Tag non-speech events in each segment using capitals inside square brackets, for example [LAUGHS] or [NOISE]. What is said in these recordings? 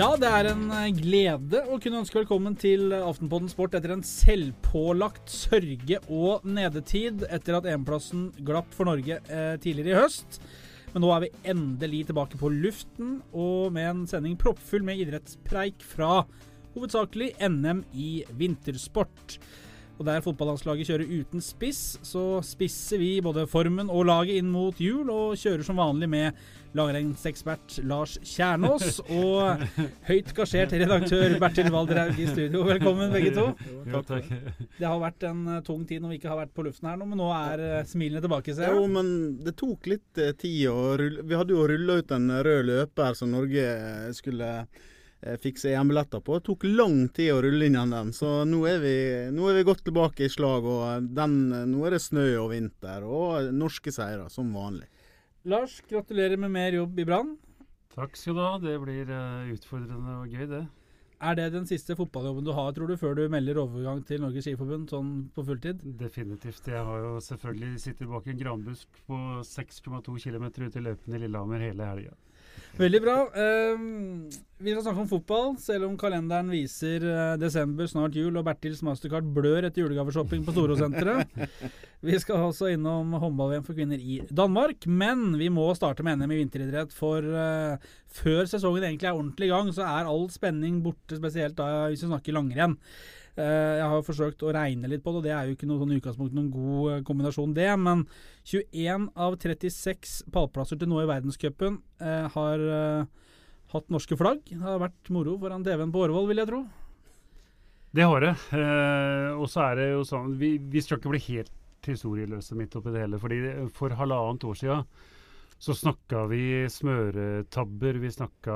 Ja, det er en eh, glede å kunne ønske velkommen til Aftenpodden Sport etter en selvpålagt sørge- og nedetid etter at EM-plassen glapp for Norge eh, tidligere i høst. Men nå er vi endelig tilbake på luften, og med en sending proppfull med idrettspreik fra hovedsakelig NM i vintersport. Og der fotballandslaget kjører uten spiss, så spisser vi både formen og laget inn mot jul, og kjører som vanlig med langrennsekspert Lars Kjernås og høyt gasjert redaktør Bertil Valdraug i studio. Velkommen, begge to. Jo, takk. Det har vært en eh, tung tid når vi ikke har vært på luften her nå, men nå er eh, smilene tilbake. ser Jo, men det tok litt eh, tid å rulle Vi hadde jo rulla ut en rød løper som Norge skulle fikse EM-billetter på. Det tok lang tid å rulle inn igjen den, så nå er vi, nå er vi godt tilbake i slag. og den, Nå er det snø og vinter og norske seire, som vanlig. Lars, gratulerer med mer jobb i Brann. Takk skal du ha. Det blir eh, utfordrende og gøy, det. Er det den siste fotballjobben du har, tror du, før du melder overgang til Norges Skiforbund sånn på fulltid? Definitivt. Jeg har jo selvfølgelig sittet bak en granbusk på 6,2 km ute i løypen i Lillehammer hele helga. Veldig bra. Ehm, vi skal snakke om fotball, selv om kalenderen viser uh, desember, snart jul, og Bertils mastercard blør etter julegaveshopping på Storosenteret. [LAUGHS] vi skal også innom håndball-VM for kvinner i Danmark, men vi må starte med NM i vinteridrett. For uh, før sesongen egentlig er ordentlig i gang, så er all spenning borte, spesielt da hvis vi snakker langrenn. Eh, jeg har forsøkt å regne litt på det, og det er jo ikke noe sånn utgangspunkt noen god eh, kombinasjon, det. Men 21 av 36 pallplasser til nå i verdenscupen eh, har hatt norske flagg. Det har vært moro foran TV-en på Årvoll, vil jeg tro. Det har det. Og så er det jo sånn Vi, vi skal ikke bli helt historieløse midt oppi det hele. fordi For halvannet år siden så snakka vi smøretabber. Vi snakka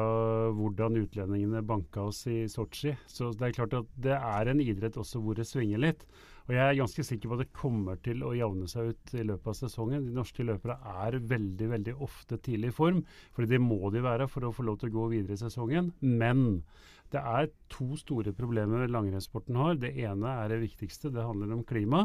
hvordan utlendingene banka oss i Sotsji. Så det er klart at det er en idrett også hvor det svinger litt. Og jeg er ganske sikker på at det kommer til å javne seg ut i løpet av sesongen. De norske løpere er veldig veldig ofte tidlig i form, for det må de være for å få lov til å gå videre i sesongen. Men det er to store problemer langrennssporten har. Det ene er det viktigste, det handler om klima.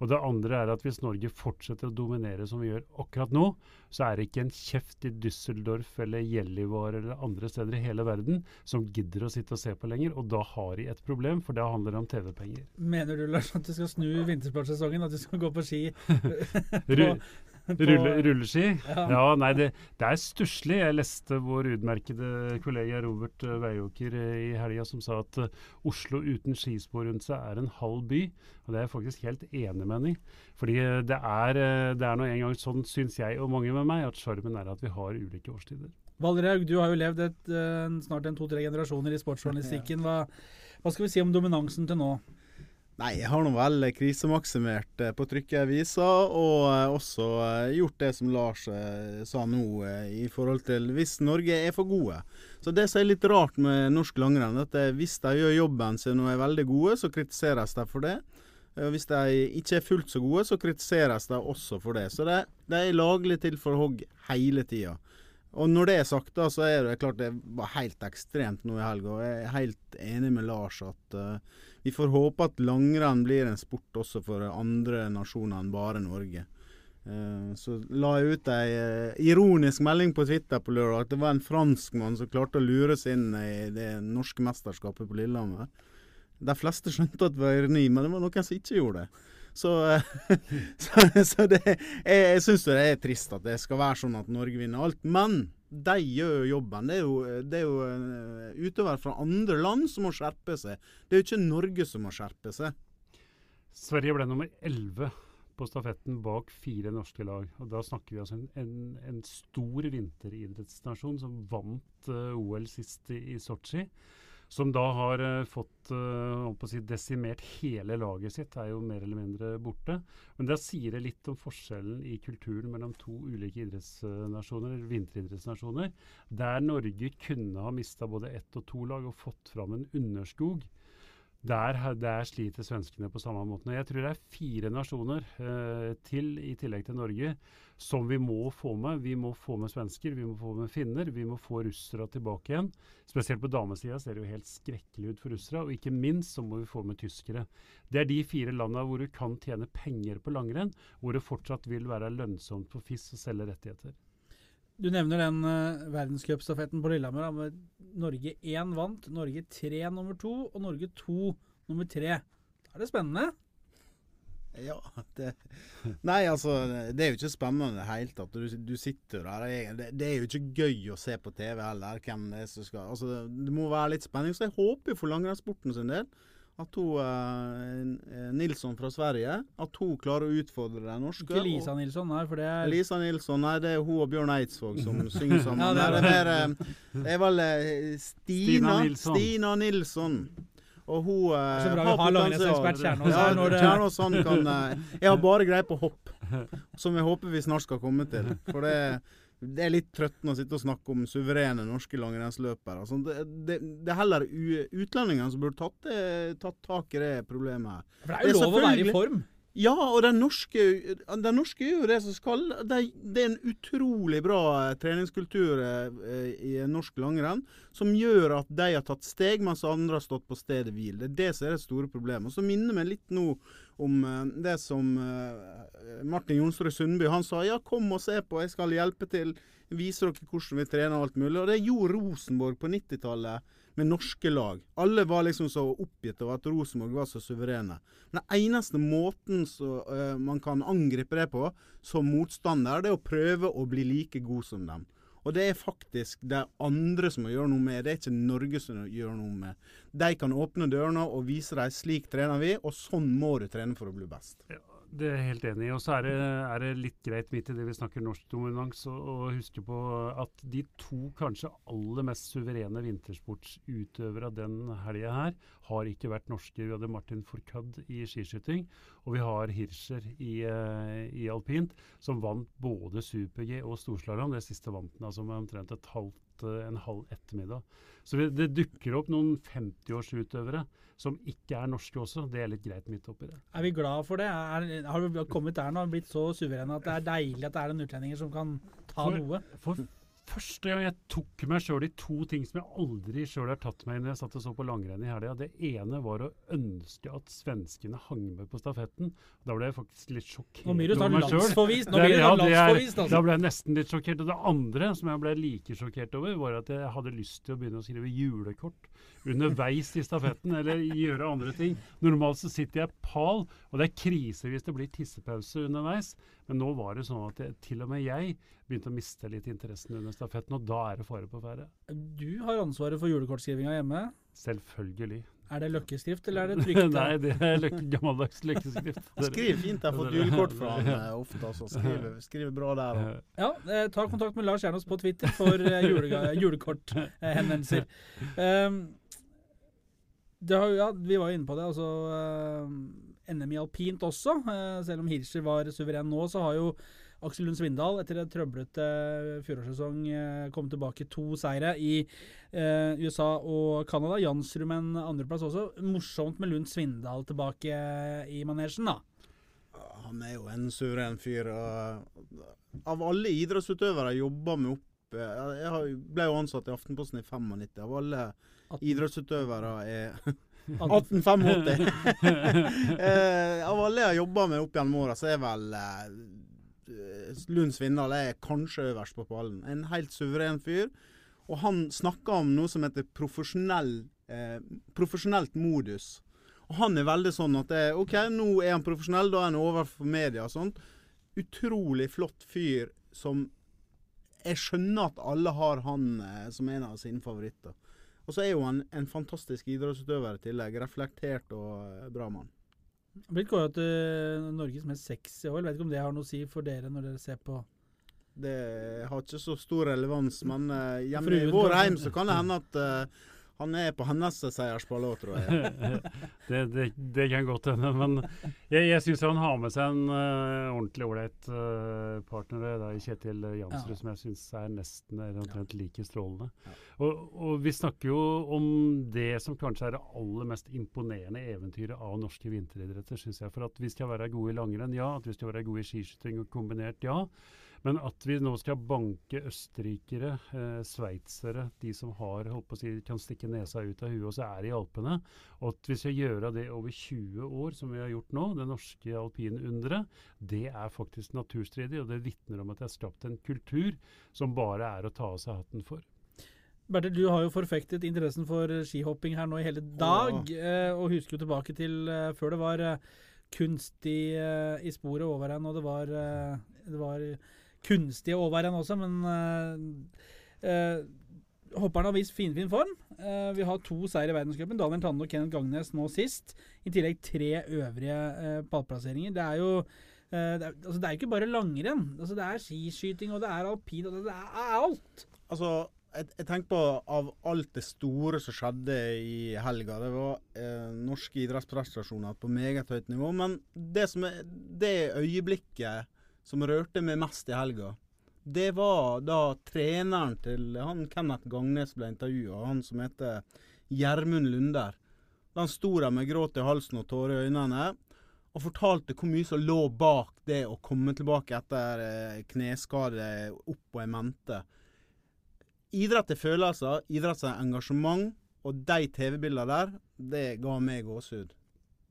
Og det andre er at hvis Norge fortsetter å dominere som vi gjør akkurat nå, så er det ikke en kjeft i Düsseldorf eller Gällivare eller andre steder i hele verden som gidder å sitte og se på lenger. Og da har de et problem, for da handler det om TV-penger. Mener du, Lars, at du skal snu vintersportsesongen? At du skal gå på ski? [LAUGHS] På- rulle, rulleski? Ja. Ja, nei, det, det er stusslig. Jeg leste vår utmerkede kollega Robert eh, Veiåker eh, i helga som sa at eh, Oslo uten skispor rundt seg er en halv by. Og det er jeg faktisk helt enig med ham i. Fordi det er, det er nå en gang sånn, syns jeg og mange med meg, at sjarmen er at vi har ulike årstider. Valderhaug, du har jo levd et, snart en to-tre generasjoner i sportsjournalistikken. Hva, hva skal vi si om dominansen til nå? Nei, jeg har nå vel krisemaksimert eh, på trykket i avisa, og eh, også eh, gjort det som Lars sa nå, i forhold til hvis Norge er for gode. Så det som er litt rart med norsk langrenn, at hvis de gjør jobben sin og er veldig gode, så kritiseres de for det. Hvis de ikke er fullt så gode, så kritiseres de også for det. Så de, de er laglig til for hogg hele tida. Og når det er sagt, da, så er det klart det var helt ekstremt nå i helga. Jeg er helt enig med Lars at uh, vi får håpe at langrenn blir en sport også for andre nasjoner enn bare Norge. Uh, så la jeg ut ei uh, ironisk melding på Twitter på lørdag at det var en franskmann som klarte å lure seg inn i det norske mesterskapet på Lillehammer. De fleste skjønte at det var ironi, men det var noen som ikke gjorde det. Så, eh, [LAUGHS] så, så det, jeg, jeg syns det er trist at det skal være sånn at Norge vinner alt. Men de gjør jo jobben. Det er jo, det er jo eh, utøvere fra andre land som må skjerpe seg. Det er jo ikke Norge som må skjerpe seg. Sverige ble nummer 11 på stafetten bak fire norske lag. Og da snakker vi altså en, en, en stor vinteridrettsnasjon som vant uh, OL sist i, i Sotsji. Som da har uh, fått uh, si, desimert hele laget sitt, er jo mer eller mindre borte. Men da sier det litt om forskjellen i kulturen mellom to ulike idrettsnasjoner, vinteridrettsnasjoner. Der Norge kunne ha mista både ett og to lag og fått fram en underskog. Der, der sliter svenskene på samme måte. Jeg tror det er fire nasjoner eh, til, i tillegg til Norge, som vi må få med. Vi må få med svensker, vi må få med finner, vi må få russere tilbake igjen. Spesielt på damesida ser det jo helt skrekkelig ut for russere. Og ikke minst så må vi få med tyskere. Det er de fire landa hvor du kan tjene penger på langrenn, hvor det fortsatt vil være lønnsomt for FIS å selge rettigheter. Du nevner den uh, verdenscupstafetten på Lillehammer. da, med Norge 1 vant, Norge 3 nummer 2 og Norge 2 nummer 3. Da er det spennende. Ja, det Nei, altså, det er jo ikke spennende i det hele tatt. Du, du sitter der. Det, det, er jo ikke gøy å se på TV heller, hvem det er som skal Altså, det må være litt spenning. Så jeg håper for langrennssporten sin del at hun eh, Nilsson fra Sverige At hun klarer å utfordre den norske. Ikke Lisa Nilsson, nei, for det er Lisa Nilsson, nei, det er hun og Bjørn Eidsvåg som [LAUGHS] synger sammen. ja, det, er det. Det, er, det er vel uh, Stina, Stina Nilsson. Stina Nilsson. Og hun eh, Så bra vi har langrennsekspert Kjernås ja, her. Når Kjernås han kan Jeg har [LAUGHS] bare greie på hopp, som jeg håper vi snart skal komme til. For det, det er litt trøttende å sitte og snakke om suverene norske langrennsløpere. Altså, det, det, det, er heller utlendingene som burde tatt, tatt, tak i det problemet her. For det er jo lov å være i form. Ja, og den norske, den norske er jo det som skal. Det, det er en utrolig bra eh, treningskultur eh, i norsk langrenn som gjør at de har tatt steg, mens andre har stått på stedet hvil. Det er det som er det store problemet. Og så minner meg litt nå om eh, det som Martin Jonsrud Sundby han sa. Ja, kom og se på, jeg skal hjelpe til. Vise dere hvordan vi trener og alt mulig. Og det gjorde Rosenborg på 90-tallet med norske lag. Alle var liksom så oppgitt over at Rosenborg var så suverene. Men den eneste måten så, uh, man kan angripe det på som motstander, det er å prøve å bli like god som dem. Og det er faktisk det andre som må gjøre noe med. Det er ikke Norge som gjør noe med. De kan åpne dørene og vise dem slik trener vi, og sånn må du trene for å bli best. Ja, det er jeg helt enig i. Og så er, er, det litt greit midt i det vi snakker norsk dominans, å huske på at de to kanskje aller mest suverene vintersportsutøvere den helga her, har ikke vært norske. Vi hadde Martin Fourcade i skiskyting, og vi har Hirscher i, uh, i alpint, som vant både super-G og storslalåm. Det siste vant han altså med omtrent et halvt, uh, en halv ettermiddag. Så vi, det dukker opp noen 50-årsutøvere som ikke er norske også. Det er litt greit midt oppi det. Er vi glad for det? Er, har vi kommet der nå og blitt så suverene at det er deilig at det er en utlending som kan ta for, noe? For første gang jeg tok meg sjøl i to ting som jeg aldri sjøl har tatt meg når jeg satt og så på langrenn i helga. Det ene var å ønske at svenskene hang med på stafetten. Da ble jeg faktisk litt sjokkert Nå blir du snart landsforvist! Nå blir du ja, landsforvist, altså. Da ble jeg nesten litt sjokkert. Og det andre som jeg ble like sjokkert over, var at jeg hadde lyst til å begynne å skrive julekort underveis i stafetten, eller gjøre andre ting. Normalt så sitter jeg pal, og det er krise hvis det blir tissepause underveis. Men nå var det sånn at jeg, til og med jeg begynte å miste litt interessen under stafetten, og da er det fare på ferde. Du har ansvaret for julekortskrivinga hjemme? Selvfølgelig. Er det løkkeskrift, eller er det trygt? [LAUGHS] Nei, det er løkke, gammeldags løkkeskrift. [LAUGHS] Skriv fint. Jeg har fått julekort fra [LAUGHS] han eh, ofte. Altså. Skriver, skriver, bra der. Da. Ja, eh, ta kontakt med Lars Jernås på Twitter for eh, julekorthenvendelser. julekorthenvendelser. Um, har, ja, vi var jo inne på det. altså uh, NM i alpint også. Uh, selv om Hirscher var suveren nå, så har jo Aksel Lund Svindal etter en trøblete fjorårssesong uh, kommet tilbake to seire i USA og Canada. Jansrud med en andreplass også. Morsomt med Lund Svindal tilbake i manesjen, da. Han er jo en suveren fyr. av alle idrettsutøvere jeg jobber med opp Jeg ble jo ansatt i Aftenposten i 95. Av alle idrettsutøvere er [LAUGHS] 1885. [LAUGHS] eh, av alle jeg har jobba med opp gjennom åra, så er vel eh, Lund Svindal er kanskje øverst på pallen. En helt suveren fyr. Og han snakker om noe som heter profesjonell, eh, profesjonelt modus. Og han er veldig sånn at det, OK, nå er han profesjonell, da er han overfor media og sånt. Utrolig flott fyr som Jeg skjønner at alle har han eh, som en av sine favoritter. Og så er jo han en fantastisk idrettsutøver i tillegg. Reflektert og eh, bra mann. Blitt kåra til Norges mest sexy OL. Vet ikke om det har noe å si for dere når dere ser på Det har ikke så stor relevans, men uh, hjemme i vår heim så kan det hende at uh, han er på hennes seierspall tror jeg. [LAUGHS] det, det, det, kan godt hende. Men jeg, jeg syns han har med seg en uh, ordentlig ålreit uh, partner da, i Kjetil Jansrud, ja. som jeg syns er nesten er omtrent like strålende. Ja. Og, og, vi snakker jo om det som kanskje er det aller mest imponerende eventyret av norske vinteridretter, syns jeg. For at vi skal være gode i langrenn, ja. At vi skal være gode i skiskyting og kombinert, ja. Men at vi nå skal banke østerrikere, eh, sveitsere, de som har, holdt på å si, kan stikke nesa ut av huet og så er i Alpene, og at vi skal gjøre det over 20 år, som vi har gjort nå, det norske alpinunderet, det er faktisk naturstridig. Og det vitner om at det er skapt en kultur som bare er å ta av seg hatten for. Bertil, du har jo forfektet interessen for skihopping her nå i hele dag. Oh. og husker jo tilbake til eh, før det var eh, kunst i, i sporet over en, og det var, det var kunstige overrenn også, men uh, uh, hopperne har vist finfin form. Uh, vi har to seier i verdenscupen. Daniel Tande og Kenneth Gangnes nå sist. I tillegg tre øvrige uh, pallplasseringer. Det er jo eh, det, er, altså, det er ikke bare langrenn. Altså, det er skiskyting, og det er alpin, og det er alt. Altså, jeg, jeg tenker på av alt det store som skjedde i helga. Det var eh, norske idrettsprestasjoner på meget høyt nivå. Men det, som er, det øyeblikket som rørte meg mest i helga, det var da treneren til han Kenneth Gangnes ble intervjua, han som heter Gjermund Lunder. Han sto der med gråt i halsen og tårer i øynene og fortalte hvor mye som lå bak det å komme tilbake etter eh, kneskade opp på i mente. Idrett er følelser, idrett er engasjement, og de TV-bildene der, det ga meg gåsehud.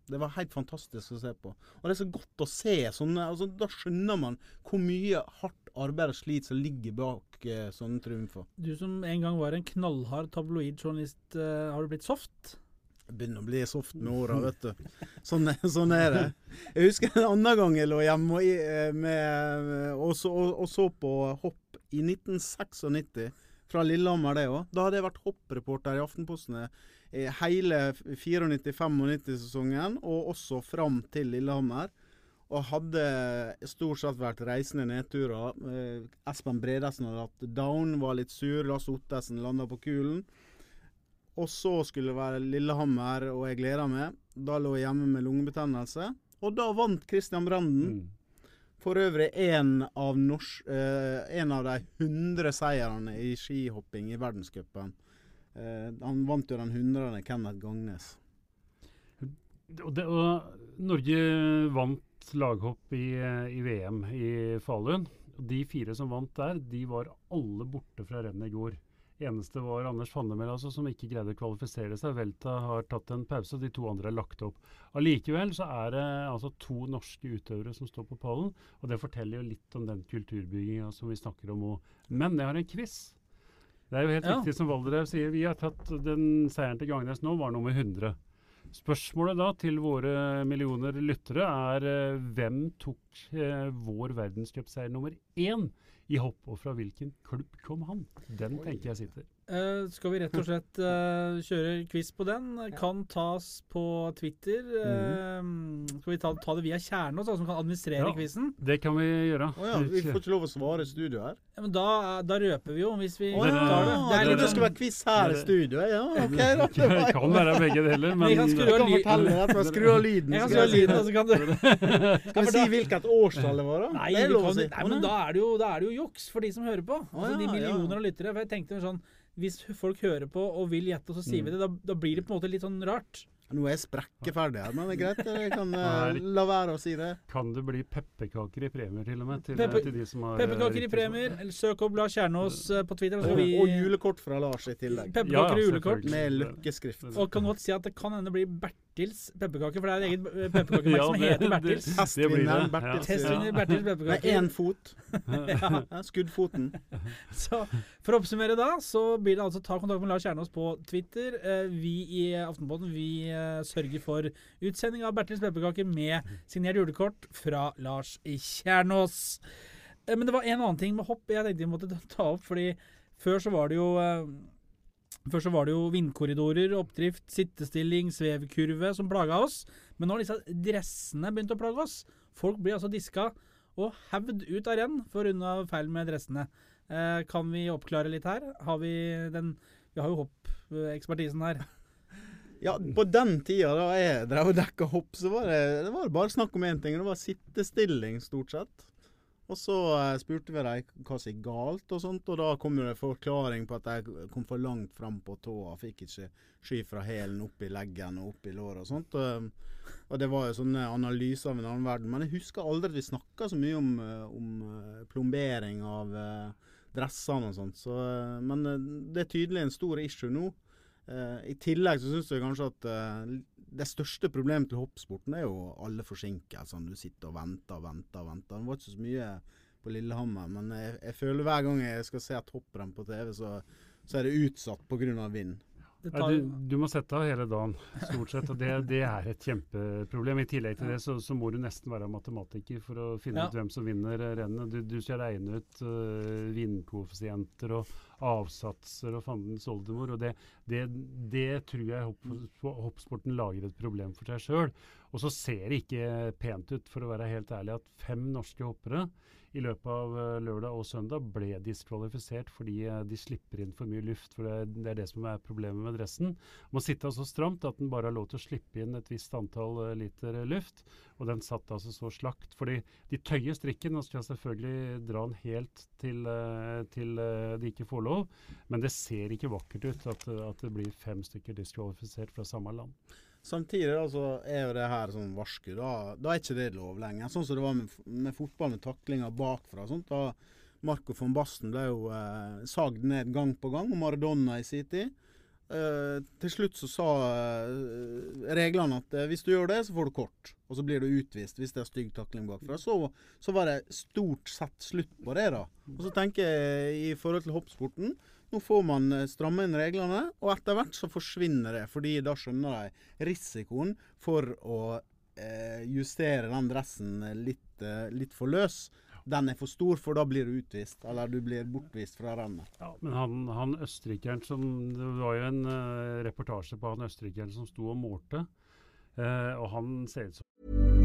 Det var helt fantastisk å se på. Og det er så godt å se sånne altså, Da skjønner man hvor mye hardt arbeid og slit som ligger bak eh, sånne triumfer. Du som en gang var en knallhard tabloidjournalist, eh, har du blitt soft? Jeg begynner å bli soft med åra, vet du. Sånn, sånn, er det. Jeg husker en annen gang jeg lå hjemme og, eh, med, og, så, og, og så på hopp i 1996. Fra Lillehammer, det òg. Da hadde jeg vært hoppreporter i Aftenposten hele 94-95-sesongen, og også fram til Lillehammer. Og hadde stort sett vært reisende nedturer. Eh, Espen Bredesen hadde hatt down, var litt sur. Lars Ottesen landa på kulen. Og så skulle det være Lillehammer, og jeg gleda meg. Da lå jeg hjemme med lungebetennelse. Og da vant Christian Branden. Mm. For øvrig en av, norsk, eh, en av de 100 seierne i skihopping i verdenscupen. Eh, han vant jo den 100. Kenneth Gangnes. Og, det, og Norge vant laghopp i, i, VM i Falun. De fire som vant der, de var alle borte fra rennet i går. Eneste var Anders Fannemel altså, som ikke greide å kvalifisere seg. Velta har tatt en pause, og de to andre er lagt opp. Allikevel så er det altså to norske utøvere som står på pallen, og det forteller jo litt om den kulturbygginga som vi snakker om òg. Men jeg har en quiz. Det er jo helt ja. riktig som Valderhaug sier. Vi har tatt den seieren til Gangnes nå, var nummer 100. Spørsmålet da til våre millioner lyttere er uh, hvem tok eh, vår verdenscupseier nummer én i hopp, og fra hvilken klubb kom han? Den tenker jeg sitter. Uh, skal vi rett og slett uh, kjøre quiz på den? Kan tas på Twitter. Uh, skal vi ta, ta, det via Kjernås, som kan administrere ja, quizen? Det kan vi gjøre. Oh, ja, vi får ikke lov å svare i studio her. Ja, men da, da, røper vi jo, hvis vi oh, ja, tar det. Det er litt det skal være quiz her i studio. Ja, ok. Da, [LAUGHS] det kan være begge deler, men Vi kan skru av, lyden. skru av lyden. Jeg kan skru av lyden, og så kan du [LAUGHS] Skal vi si hvilket årstall det var, da? Nei, det er lov å si. Nei, men da er det jo, juks for de som hører på. Altså, de millioner av lyttere. For jeg tenkte sånn hvis folk hører på og vil gjette, så sier mm. vi det, da, da, blir det på en måte litt sånn rart. Nå er jeg sprekkeferdig her, men det er greit. Jeg kan [LAUGHS] uh, la være å si det. Kan det bli pepperkaker i premier, til og med? Til, Pepe, til de som har Pepperkaker i premier. Eller søk opp Lars Kjernås uh, på Twitter. Og, vi, og, julekort fra Lars i tillegg. Pepperkaker ja, julekort. Med løkkeskrift. Og kan godt si at det kan hende bli Bertils pepperkake, for det er en egen eh, pepperkakemerke [LAUGHS] ja, som heter Bertils. Testvinneren Bertils. Testvinner Bertils pepperkake. Med én fot. [LAUGHS] ja. Skuddfoten. [LAUGHS] Så for å oppsummere da, så blir det altså ta kontakt med Lars Kjernås på Twitter. Uh, vi i Aftenposten vi uh, sørger for utsending av Bertils pepperkake med signert julekort fra Lars Kjernås. Eh, men det var en annen ting med hopp jeg tenkte vi måtte ta opp. fordi før så var det jo eh, Før så var det jo vindkorridorer, oppdrift, sittestilling, svevkurve som plaga oss. Men nå har disse dressene begynt å plage oss. Folk blir altså diska og hevd ut av renn for unna feil med dressene. Eh, kan vi oppklare litt her? Har vi den Vi har jo hoppekspertisen her. [LAUGHS] Ja, på den tida da jeg drev og dekka hopp, så var det, det var bare snakk om én ting. Det var sittestilling, stort sett. Og så eh, spurte vi dem hva som gikk galt, og sånt, og da kom det forklaring på at jeg kom for langt fram på tåa. Fikk ikke sky fra hælen opp i leggen og opp i låret og sånt. Og, det var jo sånne analyser av en annen verden. Men jeg husker aldri at vi snakka så mye om, eh, om eh, plombering av dressene og sånt. Så, men det er tydelig en stor issue nå. I tillegg så syns jeg kanskje at det største problemet til hoppsporten er jo alle forsinkelsene. Du sitter og venter og venter og venter. Det var ikke så mye på Lillehammer, men jeg, jeg føler hver gang jeg skal se et hopprenn på TV, så, så er det utsatt pga. vind. Ja, du, du, må sette av hele dagen, stort sett. og Det, det er et kjempeproblem. I tillegg til det så, så, må du nesten være matematiker for å finne ja. ut hvem som vinner rennet. Du, du skal regne ut uh, vindkoeffisienter og avsatser og fandens oldemor. og det, det, det, tror jeg hopp, hoppsporten lager et problem for seg sjøl. Og så ser det ikke pent ut, for å være helt ærlig, at fem norske hoppere i løpet av eh, lørdag og søndag ble diskvalifisert fordi eh, de slipper inn for mye luft. for Det, er det som er problemet med dressen. Den må sitte så stramt at den bare har lov til å slippe inn et visst antall eh, liter luft. Og den satt altså så slakt. fordi de tøyer strikken og skal selvfølgelig dra den helt til, til de ikke får lov. Men det ser ikke vakkert ut at, at det blir fem stykker diskvalifisert fra samme land. Samtidig da, så er jo det her sånn varsku. Da, da, er ikke det lov lenger. Sånn som det var med, med fotball med taklinger bakfra. Sånt, da Marco von Basten ble jo eh, sagd ned gang på gang, og Maradona i sin tid. Eh, til slutt så sa eh, reglene at eh, hvis du gjør det, så får du kort. Og så blir du utvist hvis det er stygg takling bakfra. Så, så var det stort sett slutt på det, da. Og så tenker jeg i forhold til hoppsporten nå får man eh, stramme inn reglene, og etter hvert så forsvinner det. Fordi da skjønner de risikoen for å eh, justere den dressen litt, eh, litt, for løs. Den er for stor, for da blir du utvist, eller du blir bortvist fra rennet. Ja, men han, han østerrikeren som Det var jo en uh, reportasje på han østerrikeren som sto og målte, uh, og han ser ut som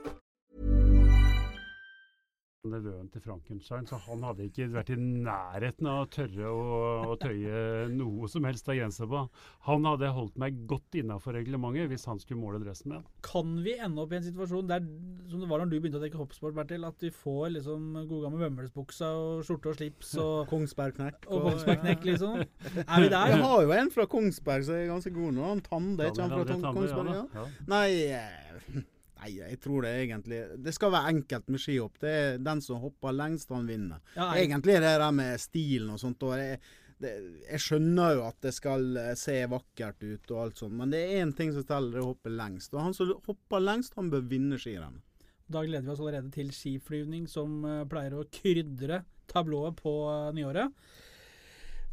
nevøen til Frankenstein, så han hadde ikke vært i nærheten av å tørre å, å tøye noe som helst av grenser på. Han hadde holdt meg godt innafor reglementet hvis han skulle måle dressen min. Kan vi ende opp i en situasjon der, som det var når du begynte å dekke hoppsport, Bertil, at vi får liksom gode gamle Vømmelsbuksa og skjorte og slips og [LAUGHS] Kongsbergknekk. Og, og Kongsbergknekk, liksom. [LAUGHS] Er vi der? Vi har jo en fra Kongsberg som er ganske god nå. Han Tande, ikke han fra Kongsberg? Ja. Ja. Nei eh, [LAUGHS] Nei, jeg tror det egentlig Det skal være enkelt med skihopp. Det er den som hopper lengst, han vinner. Ja, jeg... Egentlig er det der med stilen og sånt. Og jeg, det, jeg, skjønner jo at det skal eh, se vakkert ut og alt sånt, men det er én ting som teller, det er å hoppe lengst. Og han som hopper lengst, han bør vinne skirennet. Da gleder vi oss allerede til skiflyvning, som uh, pleier å krydre tablået på uh, nyåret.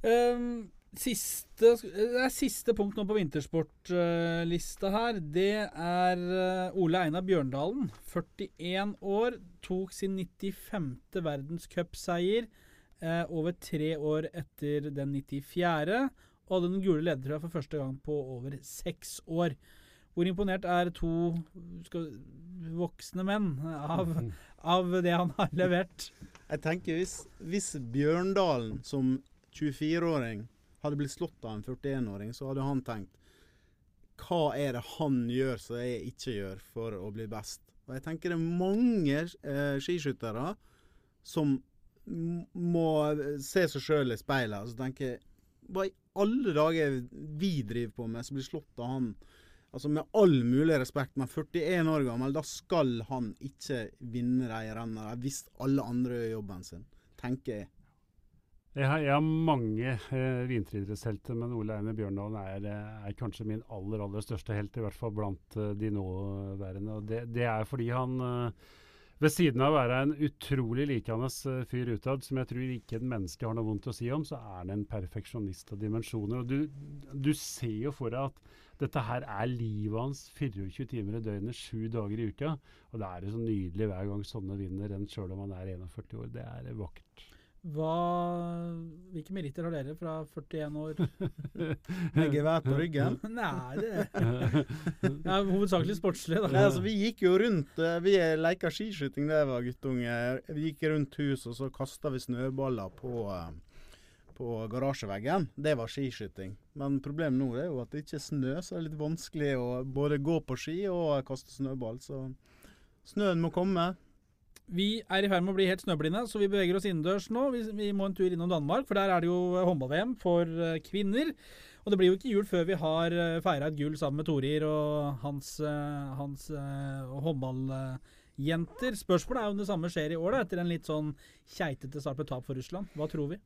Um, siste, siste punkt nå på vintersportlista her, det er Ole Einar Bjørndalen. 41 år. Tok sin 95. verdenscupseier over tre år etter den 94 og hadde den gule ledertrøya for første gang på over seks år. Hvor imponert er to skal, voksne menn av, [LAUGHS] av, det han har levert? Jeg tenker hvis, hvis Bjørndalen som 24-åring hadde blitt slått av en 41-åring, så hadde han tenkt hva er det han gjør som jeg ikke gjør for å bli best? Og jeg tenker det er mange eh, skiskyttere som må se seg sjøl i speilet og tenke hva i alle dager vi driver på med, som blir slått av han Altså Med all mulig respekt, men 41 år gammel, da skal han ikke vinne de rennene hvis alle andre gjør jobben sin, tenker jeg. Jeg har, jeg har mange eh, vinteridrettshelter, men Ole Einar Bjørndalen er, er, kanskje min aller aller største helt, i hvert fall blant eh, de nåværende. Og det, det, er fordi han eh, ved siden av å være en utrolig likende eh, fyr utad, som jeg tror ikke et menneske har noe vondt å si om, så er han en perfeksjonist av dimensjoner. Og du, du ser jo for deg at dette her er livet hans 24 timer i døgnet, sju dager i uka. Og det er jo så nydelig hver gang sånne vinner renn, sjøl om han er 41 år. Det er vakkert. Hva, hvilke meritter har dere fra 41 år? [LAUGHS] Med gevær på ryggen? [LAUGHS] Nei, det er Hovedsakelig sportslig. da. Nei, altså, vi gikk jo rundt eh, Vi leika skiskyting da jeg var guttunge. Vi gikk rundt huset, og så kasta vi snøballer på, eh, på garasjeveggen. Det var skiskyting. Men problemet nå er jo at det ikke er snø, så det er litt vanskelig å både gå på ski og kaste snøball. Så snøen må komme. Vi er i ferd med å bli helt snøblinde, så vi beveger oss innendørs nå. Vi, vi, må en tur innom Danmark, for der er det jo håndball-VM for uh, kvinner. Og det blir jo ikke jul før vi har eh, feira et gull sammen med Torir og hans, hans håndballjenter. Spørsmålet er om det samme skjer i år, da, etter en litt sånn keitete start med tap for Russland. Hva tror vi?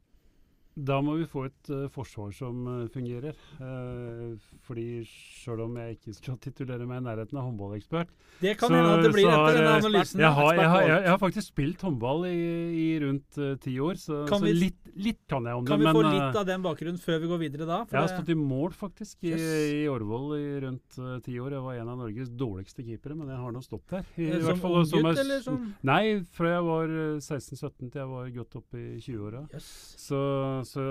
Da må vi få et uh, forsvar som uh, fungerer. Uh, fordi sjøl om jeg ikke skal [LAUGHS] titulere meg i nærheten av håndballekspert Det kan hende at det blir etter denne analysen. Jeg har, jeg, har, jeg har, faktisk spilt håndball i, i rundt ti år, så, så vi, litt, litt, kan jeg om kan det. Kan vi få litt av den bakgrunnen før vi går videre da? jeg har stått i mål faktisk i, yes. i Årvoll i rundt ti år. Jeg var en av Norges dårligste keepere, men jeg har nå stått der. I, som hvert fall, ung gutt, eller som Nei, fra jeg var 16-17 til jeg var godt opp i 20-åra. Yes. Så så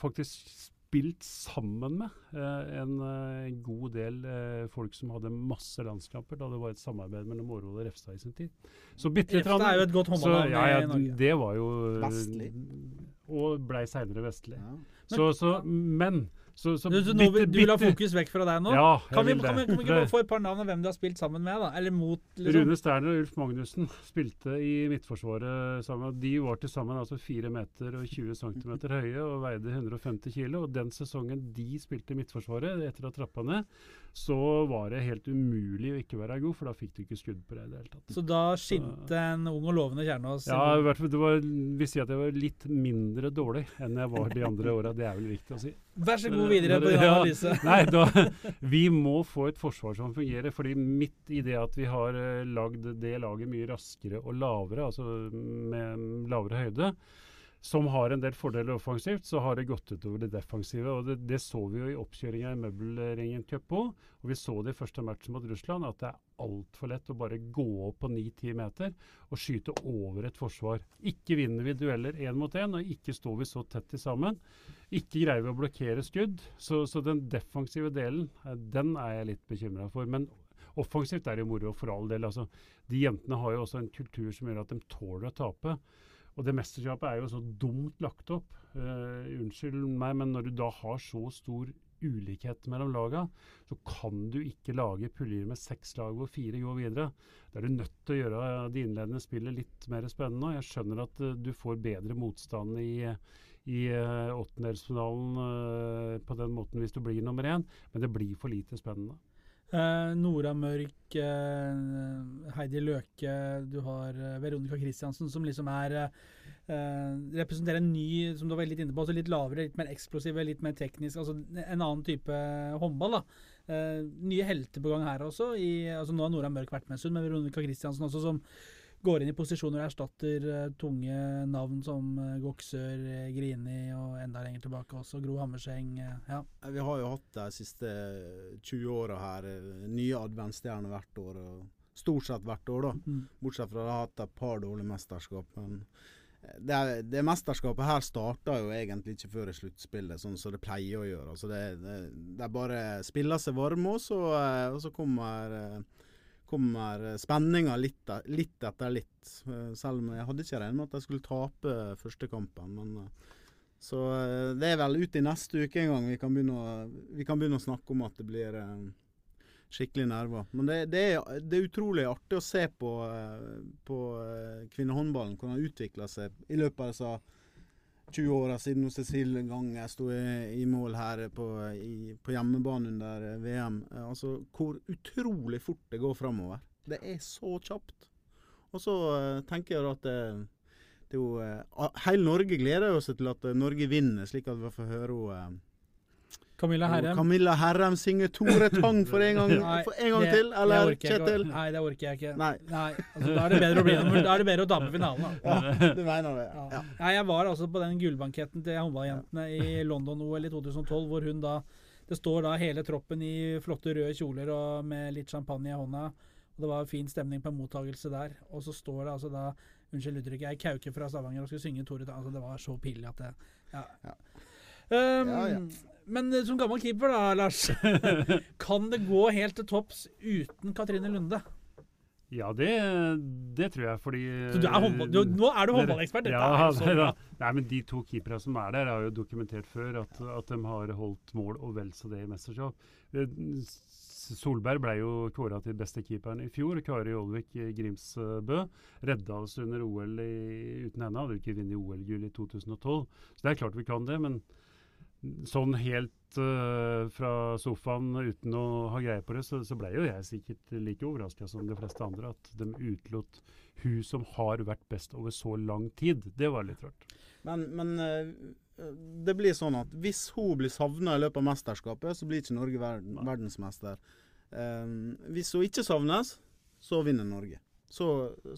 faktisk spilt sammen med eh, en eh, god del eh, folk som hadde masse landskamper da det var et samarbeid mellom Årvoll og Refstad i sin tid. Så bitte litt Refstad er jo et godt håndballag ja, ja, i Norge. Det var jo Vestlig. Og blei seinere Vestlig. Ja. Så, så, men så, så du, så nå, bitte, du vil ha fokus vekk fra deg nå? Ja, kan, vi, kan, vi, kan vi ikke bare få et par navn av hvem du har spilt sammen med? da? Eller mot? Liksom? Rune Sterner og Ulf Magnussen spilte i Midtforsvaret sammen. De var til sammen altså 4 meter og 20 cm høye og veide 150 kg. Og den sesongen de spilte i Midtforsvaret, etter å ha trappa ned, så var det helt umulig å ikke være god, for da fikk du ikke skudd på det i det hele tatt. Så da skinte en ung og lovende Kjernås? Ja, i hvert fall, det var, vil si at jeg var litt mindre dårlig enn jeg var de andre åra. Det er vel viktig å si. Vær så god videre på [LAUGHS] din analyse. Ja, [LAUGHS] nei, da, vi må få et forsvar som fungerer. fordi midt i det at vi har uh, lagd det laget mye raskere og lavere, altså med lavere høyde, som har en del fordeler offensivt, så har det gått utover det defensive. og Det, det så vi jo i oppkjøringa i Møbelringen Cup òg. Og vi så det i første matchen mot Russland, at det er altfor lett å bare gå opp på 9-10 meter og skyte over et forsvar. Ikke vinner vi dueller én mot én, og ikke står vi så tett i sammen. Ikke greier vi å blokkere skudd. Så, så den defensive delen, eh, den er jeg litt bekymra for. Men offensivt er det jo moro for all del. Altså, de jentene har jo også en kultur som gjør at de tåler å tape. Og det mesterskapet er jo så dumt lagt opp. Uh, unnskyld meg, men når du da har så stor ulikhet mellom laga, så kan du ikke lage puljer med seks lag hvor fire går videre. Da er du nødt til å gjøre det innledende spillet litt mer spennende. Jeg skjønner at uh, du får bedre motstand i, i uh, åttendelsfinalen på den måten hvis du blir nummer én, men det blir for lite spennende. Uh, Nora Mørk, uh, Heidi Løke, du har uh, Veronica Christiansen, som liksom er Representerer en ny, som du var litt inne på, altså litt lavere, litt mer eksplosiv, litt mer teknisk. altså En annen type håndball. da. Nye helter på gang her også. I, altså Nå har Nora Mørk vært med en stund, men Veronica Christiansen også, som går inn i posisjoner og erstatter uh, tunge navn som uh, Goksør, Grini og enda lenger tilbake også. Gro Hammerseng. ja. Vi har jo hatt de siste 20 åra her nye adventsstjerner hvert år. Stort sett hvert år, da. Mm. Bortsett fra at de har hatt et par dårlige mesterskap. men det, det, mesterskapet her starta jo egentlig ikke før i sluttspillet, sånn som det pleier å gjøre. Altså det, det, det bare spiller seg varme, og så, eh, og så kommer, eh, kommer spenninga litt, litt, etter litt. Eh, selv om jeg hadde ikke regnet med at jeg skulle tape første kampen. Men, så det er vel ut i neste uke en gang vi kan begynne å, kan begynne å snakke om at det blir skikkelig nerver. Men det, det, er, det, er, utrolig artig å se på, eh, på eh, kvinnehåndballen, hvordan den utvikler seg i løpet av disse 20 åra siden Cecil en Gang sto i, i, mål her på, i, på hjemmebane under eh, VM. Altså hvor utrolig fort det går framover. Det er så kjapt. Og så tenker jeg at det, det jo Hele Norge gleder seg til at Norge vinner, slik at vi får høre henne Camilla Herrem. Camilla Herrem synger Tore Tang for en gang, [LAUGHS] Nei, for en gang det, til, eller Kjetil? Nei, det orker jeg ikke. Nei. Nei altså, da, er det bedre å bli, da er det bedre å tape [LAUGHS] finalen. Da. Ja, du mener det. Ja. Ja. Jeg var altså på den gullbanketten til håndballjentene i [LAUGHS] London-OL i 2012, hvor hun da Det står da hele troppen i flotte røde kjoler og med litt champagne i hånda. Og Det var fin stemning på en mottagelse der. Og så står det altså da Unnskyld uttrykket, ei kauke fra Stavanger og skulle synge Tore Tang. Altså, det var så pillig at det Ja. Um, ja, ja. Men eh, som gammel keeper, da, [LAUGHS] Lars. [LAUGHS] kan det gå helt til topps uten Katrine Lunde? Ja, det, det, tror jeg, fordi Så du er håndball, du, Nå er du håndballekspert? Ja, er da, nei, men De to keeperne som er der, har jo dokumentert før at, at de har holdt mål og vel så det i mesterskap. Eh, Solberg ble jo kåra til beste keeperen i fjor. Kari Olvik Grimsbø redda oss under OL i, uten henne. Hadde ikke vunnet OL-gull i 2012. Så det er klart vi kan det, men sånn helt uh, fra sofaen uten å ha greie på det, så, så ble jo jeg sikkert like overraska som de fleste andre at de utelot hun som har vært best over så lang tid. Det var litt rart. Men, men uh, det blir sånn at hvis hun blir savna i løpet av mesterskapet, så blir ikke Norge verden, verdensmester. Um, hvis hun ikke savnes, så vinner Norge. Så,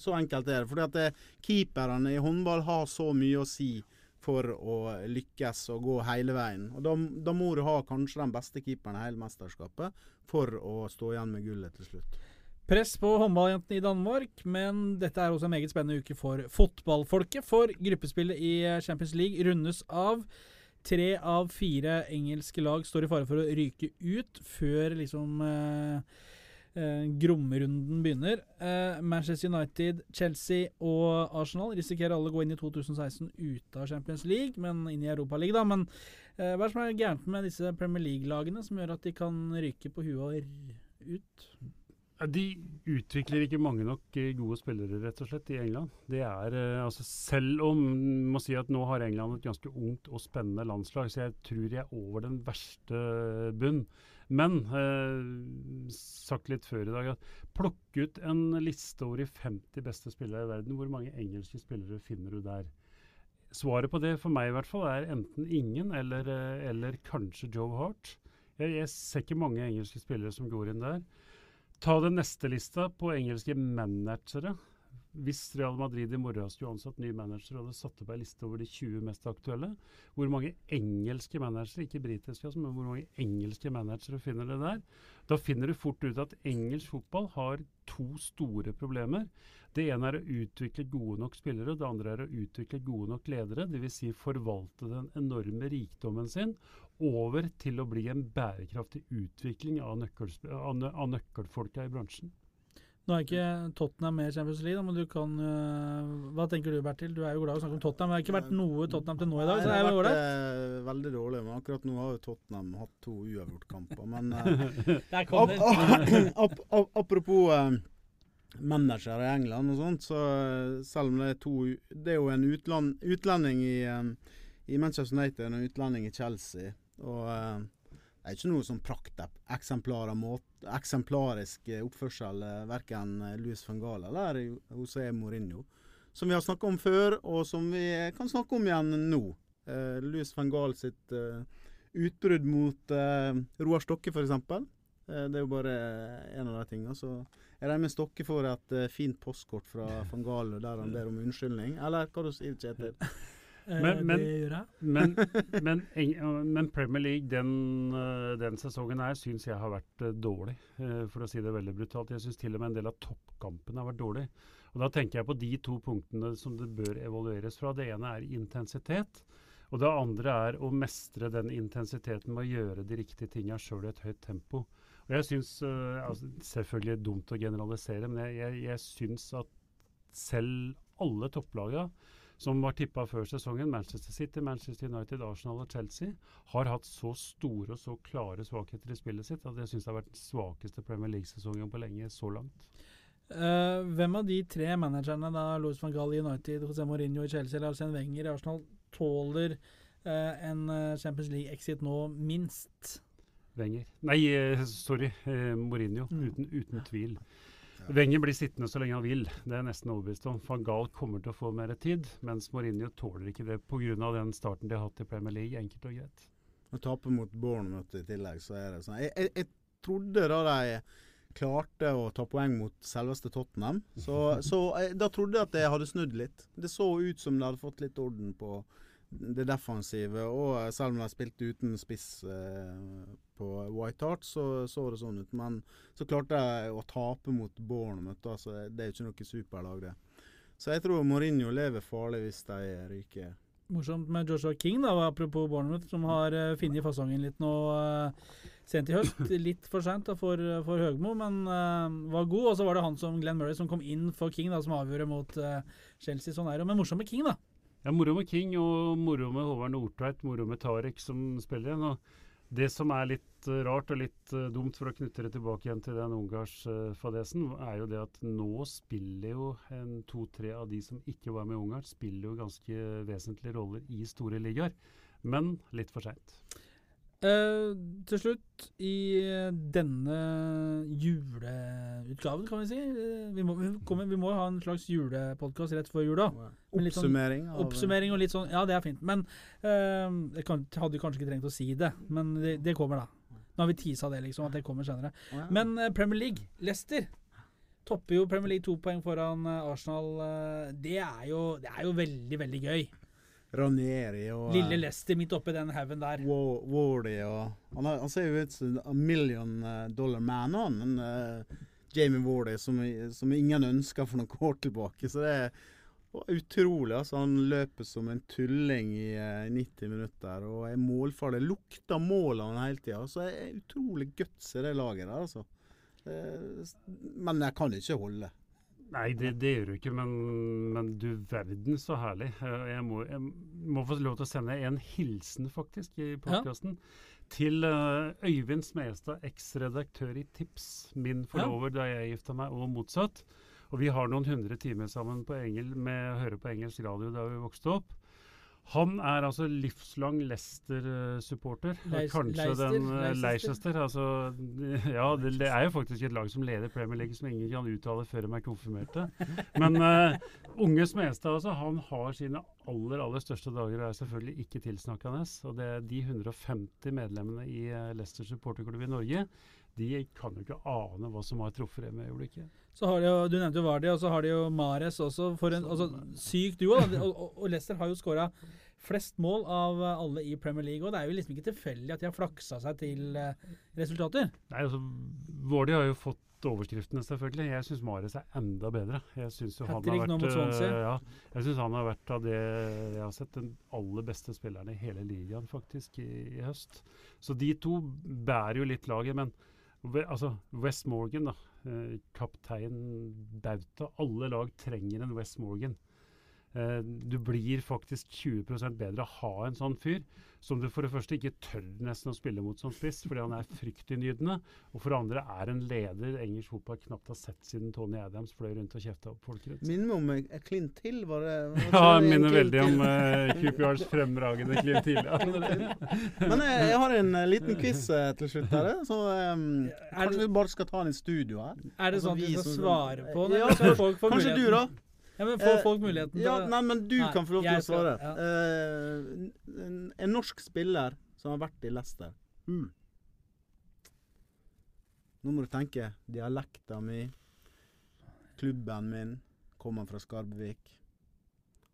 så enkelt er det. Fordi at keeperne i håndball har så mye å si for å lykkes og gå hele veien. Og da, da, må du ha kanskje den beste keeperen i hele mesterskapet for å stå igjen med gullet til slutt. Press på håndballjentene i Danmark, men dette er også en meget spennende uke for fotballfolket. For gruppespillet i Champions League rundes av. Tre av fire engelske lag står i fare for å ryke ut før liksom eh, eh, grommerunden begynner. Eh, Manchester United, Chelsea og Arsenal risikerer alle å gå inn i 2016 ute av Champions League, men inn i Europa League, da. Men eh, hva er det som er gærent med disse Premier League-lagene, som gjør at de kan ryke på huet og ut? De utvikler ikke mange nok eh, gode spillere, rett og slett, i England. Det er, eh, altså Selv om må si at nå har England et ganske ungt og spennende landslag, så jeg tror jeg er over den verste bunn. Men eh, sagt litt før i dag at plukk ut en liste over de 50 beste spillere i verden. Hvor mange engelske spillere finner du der? Svaret på det for meg i hvert fall er enten ingen eller, eh, eller kanskje Joe Hart. Jeg, jeg, ser ikke mange engelske spillere som går inn der. Ta den neste lista på engelske managere. Hvis Real Madrid i morgen skulle ansatt ny manager og hadde satt opp ei liste over de 20 mest aktuelle, hvor mange engelske managere, ikke britiske, altså, men hvor mange engelske managere finner det der? Da finner du fort ut at engelsk fotball har to store problemer. Det ene er å utvikle gode nok spillere, det andre er å utvikle gode nok ledere. Dvs. Si forvalte den enorme rikdommen sin over til å bli en bærekraftig utvikling av, nøkkel, av nøkkelfolka i bransjen. Nå er ikke Tottenham med i Champions League, men du kan uh, Hva tenker du, Bertil? Du er jo glad i å snakke om Tottenham. Det har ikke vært noe Tottenham til nå i dag. så det har vært uh, veldig dårlig. Men akkurat nå har jo Tottenham hatt to uavgjort-kamper. Men [LAUGHS] uh, ap ap apropos manager i England og sånt, så selv om det er to Det er jo en utland, utlending i, i Manchester United og en utlending i Chelsea. Og det er ikke noe sånn prakteksemplarisk eh, oppførsel, eh, verken eh, Louis van Gaal eller José Mourinho. Som vi har snakka om før, og som vi kan snakke om igjen nå. Uh, Louis van Gaal sitt uh, utbrudd mot uh, Roar Stokke, f.eks. Eh, det er jo bare en av de tingene. Så jeg regner med Stokke får et uh, fint postkort fra [LAUGHS] van Gaal der han ber om unnskyldning. Eller hva du sier Kjetil? Men, men, [LAUGHS] men, [LAUGHS] men, men, Premier League den, den sesongen her syns jeg har vært dårlig, for å si det veldig brutalt. Jeg syns til og med en del av toppkampene har vært dårlig. Og Da tenker jeg på de to punktene som det bør evalueres fra. Det ene er intensitet. Og det andre er å mestre den intensiteten med å gjøre de riktige tinga sjøl i et høyt tempo. Og jeg synes, uh, altså, Selvfølgelig dumt å generalisere, men jeg, jeg, jeg syns at selv alle topplaga som var tippa før sesongen, Manchester City, Manchester United, Arsenal og Chelsea, har hatt så store og så klare svakheter i spillet sitt at jeg syns det har vært den svakeste Premier League-sesongen på lenge så langt. Uh, hvem av de tre managerne, da Louis van Gaal i United, José Mourinho i Chelsea eller Arsène Wenger i Arsenal, tåler uh, en Champions League-exit nå minst? Wenger. Nei, sorry. Mourinho. Mm. Uten, uten tvil. Wenger blir sittende så lenge han vil, det er nesten overbevist om. Van Gaal kommer til å få mer tid, mens Mourinho tåler ikke det pga. den starten de har hatt i Premier League, enkelt og greit. Å tape mot Bournemouth i tillegg, så er det sånn. Jeg, jeg, jeg trodde da de klarte å ta poeng mot selveste Tottenham, så, [LAUGHS] så jeg, da trodde jeg at de hadde snudd litt. Det så ut som de hadde fått litt orden på det defensive. Og selv om de spilte uten spiss eh, på White Hart, så så det sånn ut. Men så klarte jeg å tape mot Bournemouth. Altså, det er jo ikke noe superlag, det. Så jeg tror Mourinho lever farlig hvis de ryker. Morsomt med Joshua King, da, apropos Bournemouth, som har uh, funnet fasongen litt nå uh, sent i høst. [LAUGHS] Litt for seint for, for Høgmo, men uh, var god. Og så var det han som Glenn Murray som kom inn for King, da, som avgjorde mot uh, Chelsea. Sånn er det. Men morsomt med King, da. Ja, moro med King og moro med Håvard Nordtveit, moro med Tarek som spiller igjen. Det som er litt uh, rart og litt uh, dumt, for å knytte det tilbake igjen til den Ungarns-fadesen, uh, er jo det at nå spiller jo en to-tre av de som ikke var med i Ungarn, spiller jo ganske vesentlige roller i store ligaer. Men litt for seint. Uh, til slutt, i denne juleutgaven, kan vi si uh, vi, må, vi, kommer, vi, må, ha en slags julepodkast rett før jula. Sånn oppsummering. Sånn, oppsummering og litt sånn Ja, det er fint. Men uh, Jeg kan, hadde kanskje ikke trengt å si det, men det, det kommer, da. Nå har vi tisa det, liksom, at det kommer senere. Men Premier League, Leicester topper jo Premier League to poeng foran Arsenal. det, er jo, det er jo veldig, veldig gøy. Ranieri og Lille Lester midt oppi den haugen der. Wardy og han, han, ser jo ut som en million eh, dollar man, han. En, uh, Jamie Wardy som, som, ingen ønsker for noen [LAUGHS] år tilbake. Så det er utrolig. altså Han løper som en tulling i uh, 90 minutter og er målfarlig. Lukter målene hele tida. Så det er utrolig guts i det laget der, altså. Uh, men jeg kan ikke holde. Nei, det, det, gjør du ikke, men, men, du verden så herlig. Jeg må, jeg må, få lov til å sende en hilsen, faktisk, i podkasten. Ja. Til uh, Øyvind Smestad, eks-redaktør i Tips, min forlover ja. da jeg gifta meg, og motsatt. Og vi har noen hundre timer sammen på engel, med å høre på engelsk radio da vi vokste opp. Han er altså livslang Leicester-supporter. Kanskje Leister, den uh, Leicester. Altså, [LAUGHS] ja, det, det, er jo faktisk et lag som leder Premier League, som ingen kan uttale før de er konfirmerte. Men uh, unge Smestad altså, han har sine aller aller største dager og er selvfølgelig ikke tilsnakkende. Og det er de 150 medlemmene i uh, Leicester supporterklubb i Norge de kan jo ikke ane hva som har truffet dem i øyeblikket. Så har de jo, Du nevnte jo Vardi, og så har de jo Mares også. for en altså, Syk duo. Og, og, Leicester har jo skåra flest mål av alle i Premier League. Og det er jo liksom ikke tilfeldig at de har flaksa seg til uh, resultater. Nei, altså, Vardi har jo fått overskriftene, selvfølgelig. Jeg syns Mares er enda bedre. Jeg syns han, uh, ja, han har vært av det jeg har sett, den aller beste spilleren i hele ligaen, faktisk, i, i høst. Så de to bærer jo litt laget. men Altså, West Morgan, da. Eh, kaptein Bauta. Alle lag trenger en West Morgan. Eh, du blir faktisk 20 bedre av å ha en sånn fyr, som du for det første ikke tør nesten å spille mot som spiss, fordi han er fryktinngytende. Og for det andre er en leder engelsk fotball knapt har sett siden Tony Adams fløy rundt og kjefta opp folk rundt. Minner meg om Clint Hill, var det? Var ja, minner veldig om uh, QPRs fremragende Clint Hill. Men jeg, jeg, har en uh, liten quiz uh, til slutt her, så um, kanskje vi bare skal ta den i studio her. Er det sånn at vi skal svare på det? Ja, kanskje du, da? Ja, men Får eh, folk muligheten til ja, Nei, men du nei, kan få lov til å svare. Ja. Uh, en, en, norsk spiller som har vært i Leicester. Mm. Nå må du tenke. Dialekta mi. Klubben min. Kommer fra Skarbevik.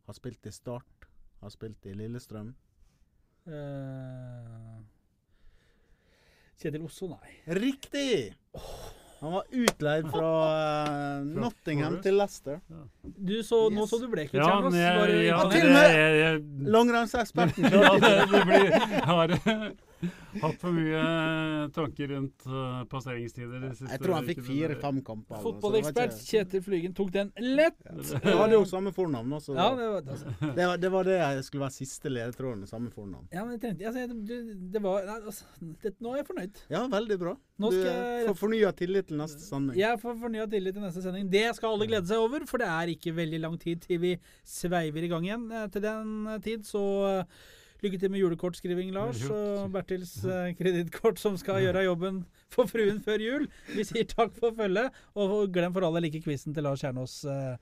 Har spilt i Start. Har spilt i Lillestrøm. Uh, Kjetil Osso, nei. Riktig! Han var utleid fra uh, Nottingham til Leicester. Du så, Nå så du blek ut, Ja, Kjernos. ja, Ja, til og med- Langrennseksperten [LAUGHS] ja, det, det. det blir, har hatt for mye tanker rundt uh, passeringstider. Jeg tror han fikk fire-fem kamper. eller noe, så det var Fotballekspert ikke- Kjetil Flygen tok den lett. Jeg hadde jo samme fornavn også. Ja, det var, altså, det, var, det var det jeg skulle være siste ledetråden. Samme fornavn. ja, men jeg tenkte, altså, det, det var, altså, det, Nå er jeg fornøyd. Ja, veldig bra. Nå Du skal jeg- får fornya tillit til neste sending. Jeg får fornya tillit til neste sending. Det skal alle glede seg over, for det er ikke veldig lang tid til vi sveiver i gang igjen. Eh, Til den eh, tid så eh, lykke til med julekortskriving, Lars, og Bertils uh, kredittkort som skal gjøre jobben for fruen før jul. Vi sier takk for følget, og glem for alle like quizen til Lars Kjernås. eh,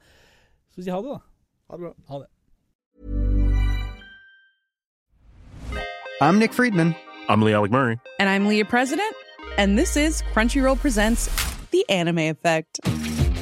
Så si ha det, da. Ha det bra. Ha det. I'm Nick Friedman. I'm Lee Alec Murray. And I'm Leah President, and this is Crunchyroll Presents The Anime Effect.